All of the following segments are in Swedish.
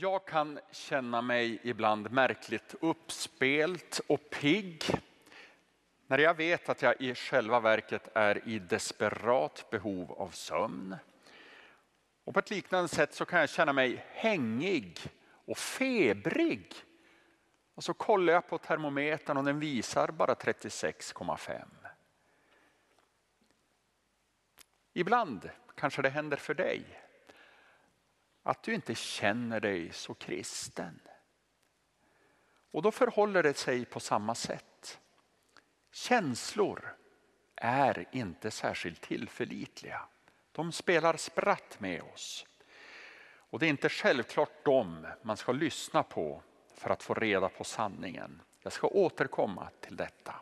Jag kan känna mig ibland märkligt uppspelt och pigg när jag vet att jag i själva verket är i desperat behov av sömn. Och på ett liknande sätt så kan jag känna mig hängig och febrig. Och så kollar jag på termometern och den visar bara 36,5. Ibland kanske det händer för dig att du inte känner dig så kristen. Och då förhåller det sig på samma sätt. Känslor är inte särskilt tillförlitliga. De spelar spratt med oss. Och det är inte självklart dem man ska lyssna på för att få reda på sanningen. Jag ska återkomma till detta.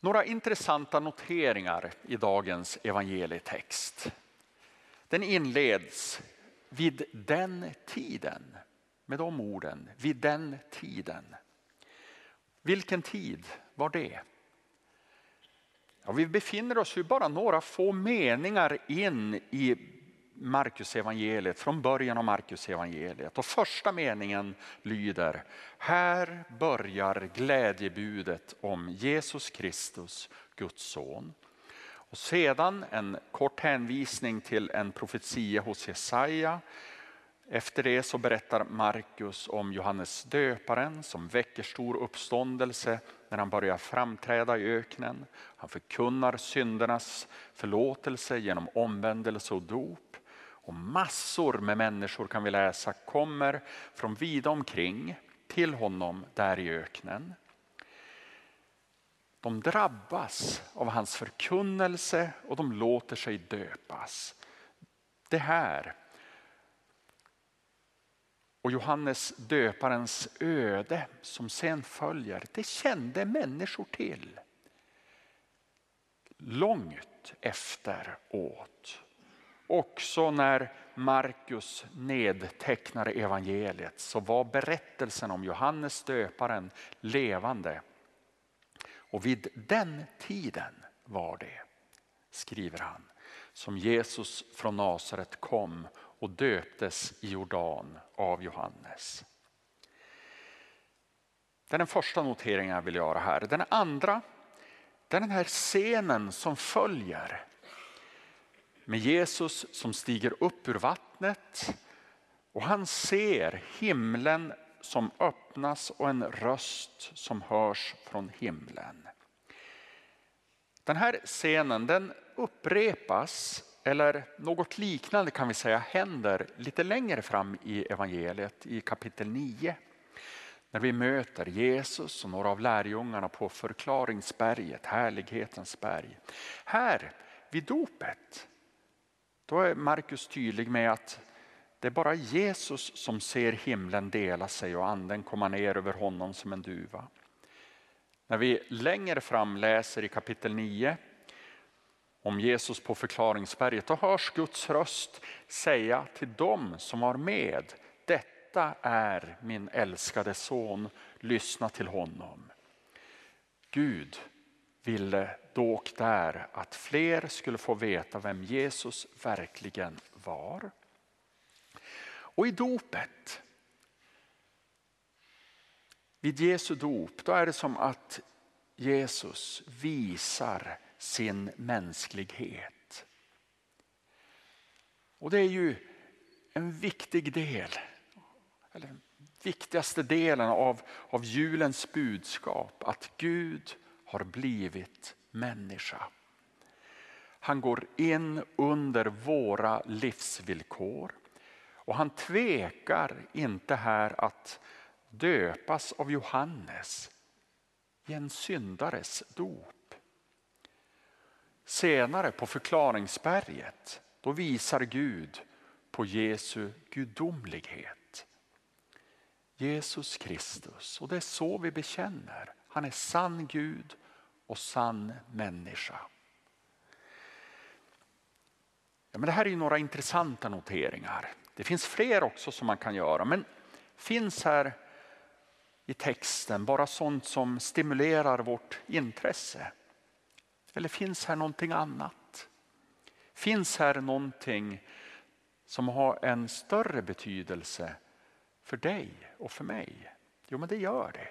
Några intressanta noteringar i dagens evangelietext. Den inleds vid den tiden med de orden, vid den tiden. Vilken tid var det? Ja, vi befinner oss ju bara några få meningar in i Markusevangeliet. från början av Markus evangeliet. Och första meningen lyder, här börjar glädjebudet om Jesus Kristus, Guds son. Och sedan en kort hänvisning till en profetia hos Jesaja. Efter det så berättar Markus om Johannes döparen som väcker stor uppståndelse när han börjar framträda i öknen. Han förkunnar syndernas förlåtelse genom omvändelse och dop. Och massor med människor kan vi läsa kommer från vida omkring till honom där i öknen. De drabbas av hans förkunnelse och de låter sig döpas. Det här och Johannes döparens öde som sen följer, det kände människor till. Långt efteråt. Också när Markus nedtecknade evangeliet så var berättelsen om Johannes döparen levande och vid den tiden var det, skriver han, som Jesus från Nasaret kom och döptes i Jordan av Johannes. Det är den första noteringen jag vill göra här. Den andra, det är den här scenen som följer. Med Jesus som stiger upp ur vattnet och han ser himlen som öppnas och en röst som hörs från himlen. Den här scenen den upprepas eller något liknande kan vi säga händer lite längre fram i evangeliet i kapitel 9. När vi möter Jesus och några av lärjungarna på förklaringsberget, härlighetens berg. Här vid dopet, då är Markus tydlig med att det är bara Jesus som ser himlen dela sig och anden komma ner över honom som en duva. När vi längre fram läser i kapitel 9 om Jesus på förklaringsberget, då hörs Guds röst säga till dem som var med, detta är min älskade son, lyssna till honom. Gud ville då och där att fler skulle få veta vem Jesus verkligen var. Och i dopet, vid Jesu dop, då är det som att Jesus visar sin mänsklighet. Och det är ju en viktig del, eller den viktigaste delen av, av julens budskap, att Gud har blivit människa. Han går in under våra livsvillkor och han tvekar inte här att döpas av Johannes i en syndares dop. Senare på förklaringsberget då visar Gud på Jesu gudomlighet. Jesus Kristus och det är så vi bekänner. Han är sann Gud och sann människa. Ja, men det här är några intressanta noteringar. Det finns fler också som man kan göra men finns här i texten bara sånt som stimulerar vårt intresse? Eller finns här någonting annat? Finns här någonting som har en större betydelse för dig och för mig? Jo, men det gör det.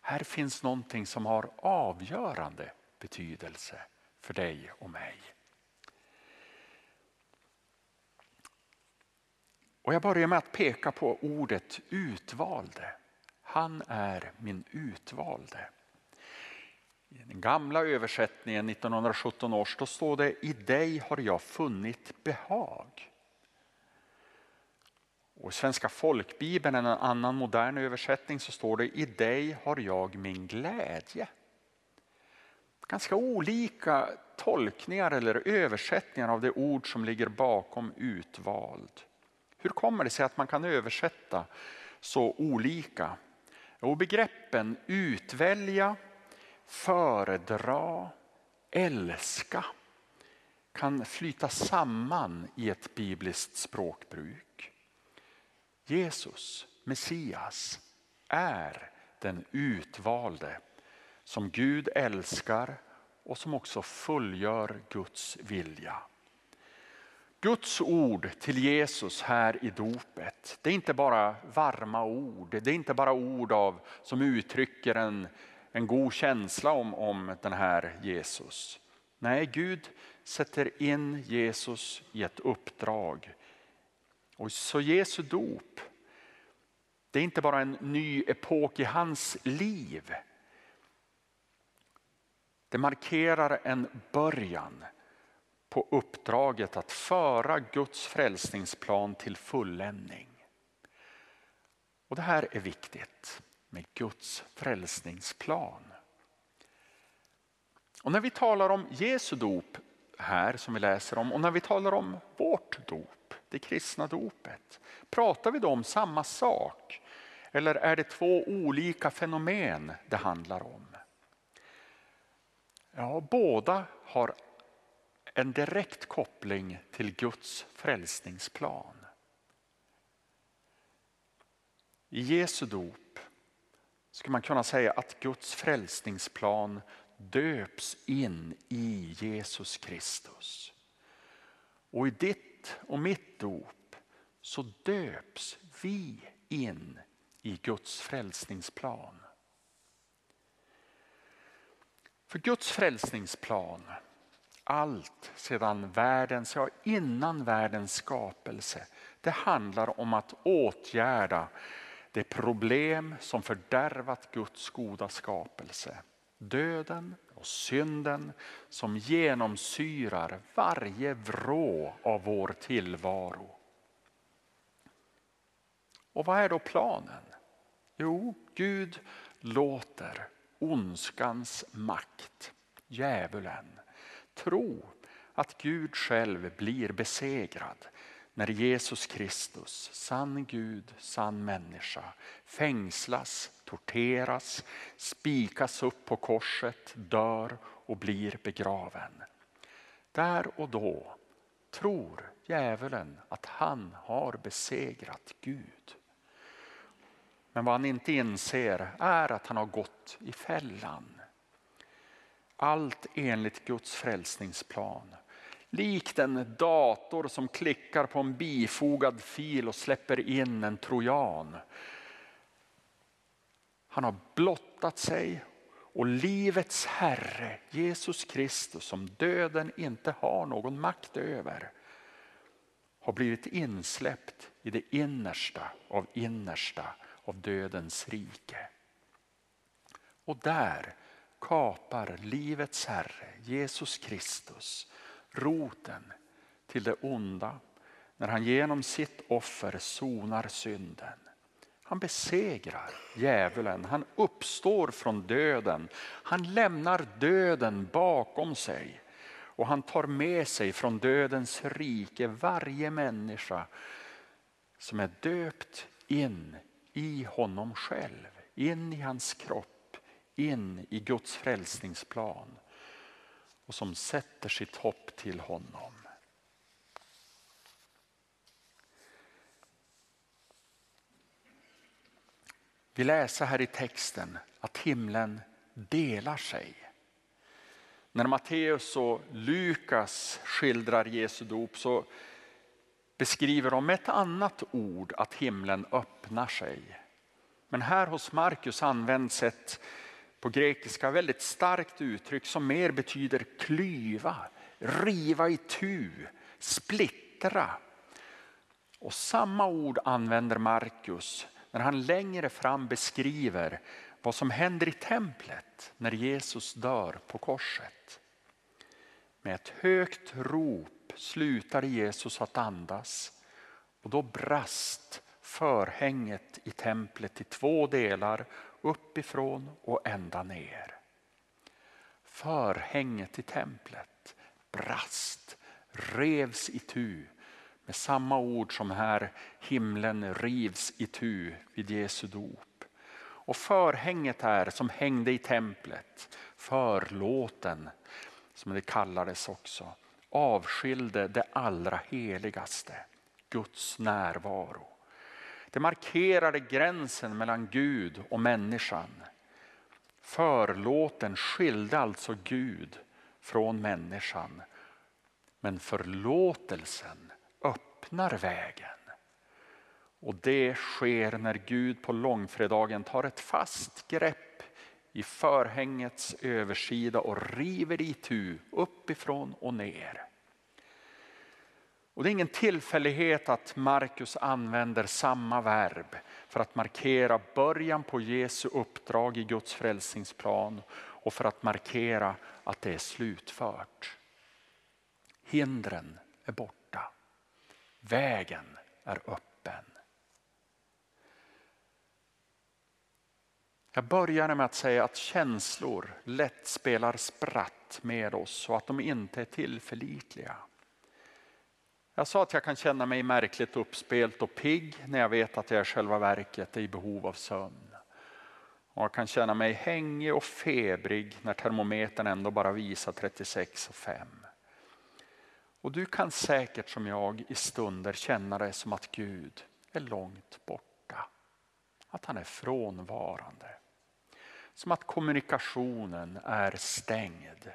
Här finns någonting som har avgörande betydelse för dig och mig. Och jag börjar med att peka på ordet utvalde. Han är min utvalde. I den gamla översättningen 1917 års då står det i dig har jag funnit behag. Och I Svenska folkbibeln, en annan modern översättning, så står det i dig har jag min glädje. Ganska olika tolkningar eller översättningar av det ord som ligger bakom utvald. Hur kommer det sig att man kan översätta så olika? Jo, begreppen utvälja, föredra, älska kan flyta samman i ett bibliskt språkbruk. Jesus, Messias, är den utvalde som Gud älskar och som också fullgör Guds vilja. Guds ord till Jesus här i dopet, det är inte bara varma ord. Det är inte bara ord av, som uttrycker en, en god känsla om, om den här Jesus. Nej, Gud sätter in Jesus i ett uppdrag. Och så Jesu dop, det är inte bara en ny epok i hans liv. Det markerar en början på uppdraget att föra Guds frälsningsplan till fulländning. Och det här är viktigt med Guds frälsningsplan. Och när vi talar om Jesu dop här som vi läser om och när vi talar om vårt dop, det kristna dopet, pratar vi då om samma sak? Eller är det två olika fenomen det handlar om? Ja, båda har en direkt koppling till Guds frälsningsplan. I Jesu dop skulle man kunna säga att Guds frälsningsplan döps in i Jesus Kristus. Och i ditt och mitt dop så döps vi in i Guds frälsningsplan. För Guds frälsningsplan allt sedan världens, ja innan världens skapelse. Det handlar om att åtgärda det problem som fördärvat Guds goda skapelse. Döden och synden som genomsyrar varje vrå av vår tillvaro. Och vad är då planen? Jo, Gud låter ondskans makt, djävulen, tro att Gud själv blir besegrad när Jesus Kristus, sann Gud, sann människa, fängslas, torteras, spikas upp på korset, dör och blir begraven. Där och då tror djävulen att han har besegrat Gud. Men vad han inte inser är att han har gått i fällan. Allt enligt Guds frälsningsplan. Likt en dator som klickar på en bifogad fil och släpper in en trojan. Han har blottat sig och livets Herre Jesus Kristus som döden inte har någon makt över har blivit insläppt i det innersta av innersta av dödens rike. Och där kapar livets Herre, Jesus Kristus, roten till det onda när han genom sitt offer sonar synden. Han besegrar djävulen, han uppstår från döden. Han lämnar döden bakom sig och han tar med sig från dödens rike varje människa som är döpt in i honom själv, in i hans kropp in i Guds frälsningsplan och som sätter sitt hopp till honom. Vi läser här i texten att himlen delar sig. När Matteus och Lukas skildrar Jesu dop så beskriver de med ett annat ord att himlen öppnar sig. Men här hos Markus används ett på grekiska väldigt starkt uttryck som mer betyder klyva, riva i tu, splittra. Och samma ord använder Markus när han längre fram beskriver vad som händer i templet när Jesus dör på korset. Med ett högt rop slutade Jesus att andas och då brast förhänget i templet i två delar uppifrån och ända ner. Förhänget i templet brast, revs i tu med samma ord som här himlen rivs i tu vid Jesu dop. Och förhänget här som hängde i templet, förlåten som det kallades också, avskilde det allra heligaste, Guds närvaro. Det markerade gränsen mellan Gud och människan. Förlåten skilde alltså Gud från människan. Men förlåtelsen öppnar vägen. Och det sker när Gud på långfredagen tar ett fast grepp i förhängets översida och river itu uppifrån och ner. Och det är ingen tillfällighet att Markus använder samma verb för att markera början på Jesu uppdrag i Guds frälsningsplan och för att markera att det är slutfört. Hindren är borta. Vägen är öppen. Jag började med att säga att känslor lätt spelar spratt med oss och att de inte är tillförlitliga. Jag sa att jag kan känna mig märkligt uppspelt och pigg när jag vet att jag i själva verket är i behov av sömn. Och jag kan känna mig hängig och febrig när termometern ändå bara visar 36,5. Och du kan säkert som jag i stunder känna det som att Gud är långt borta. Att han är frånvarande. Som att kommunikationen är stängd.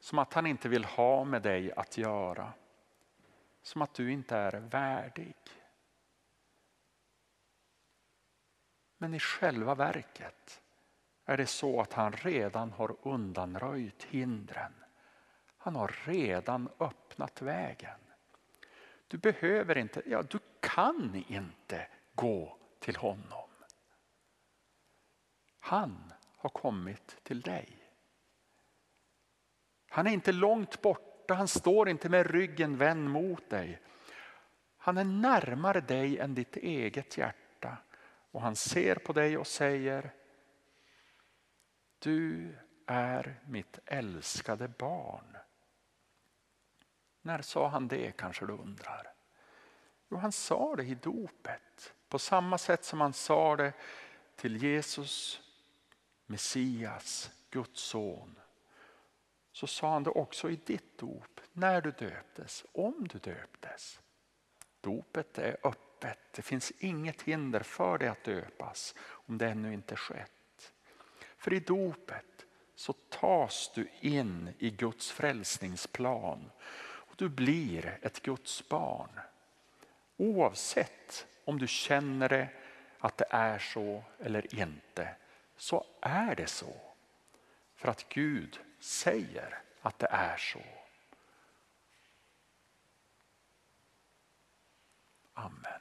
Som att han inte vill ha med dig att göra som att du inte är värdig. Men i själva verket är det så att han redan har undanröjt hindren. Han har redan öppnat vägen. Du behöver inte, ja du kan inte gå till honom. Han har kommit till dig. Han är inte långt bort borta, han står inte med ryggen vänd mot dig. Han är närmare dig än ditt eget hjärta och han ser på dig och säger Du är mitt älskade barn. När sa han det kanske du undrar? Jo, han sa det i dopet på samma sätt som han sa det till Jesus, Messias, Guds son så sa han det också i ditt dop när du döptes, om du döptes. Dopet är öppet, det finns inget hinder för dig att döpas om det ännu inte skett. För i dopet så tas du in i Guds frälsningsplan och du blir ett Guds barn. Oavsett om du känner det att det är så eller inte, så är det så. För att Gud säger att det är så. Amen.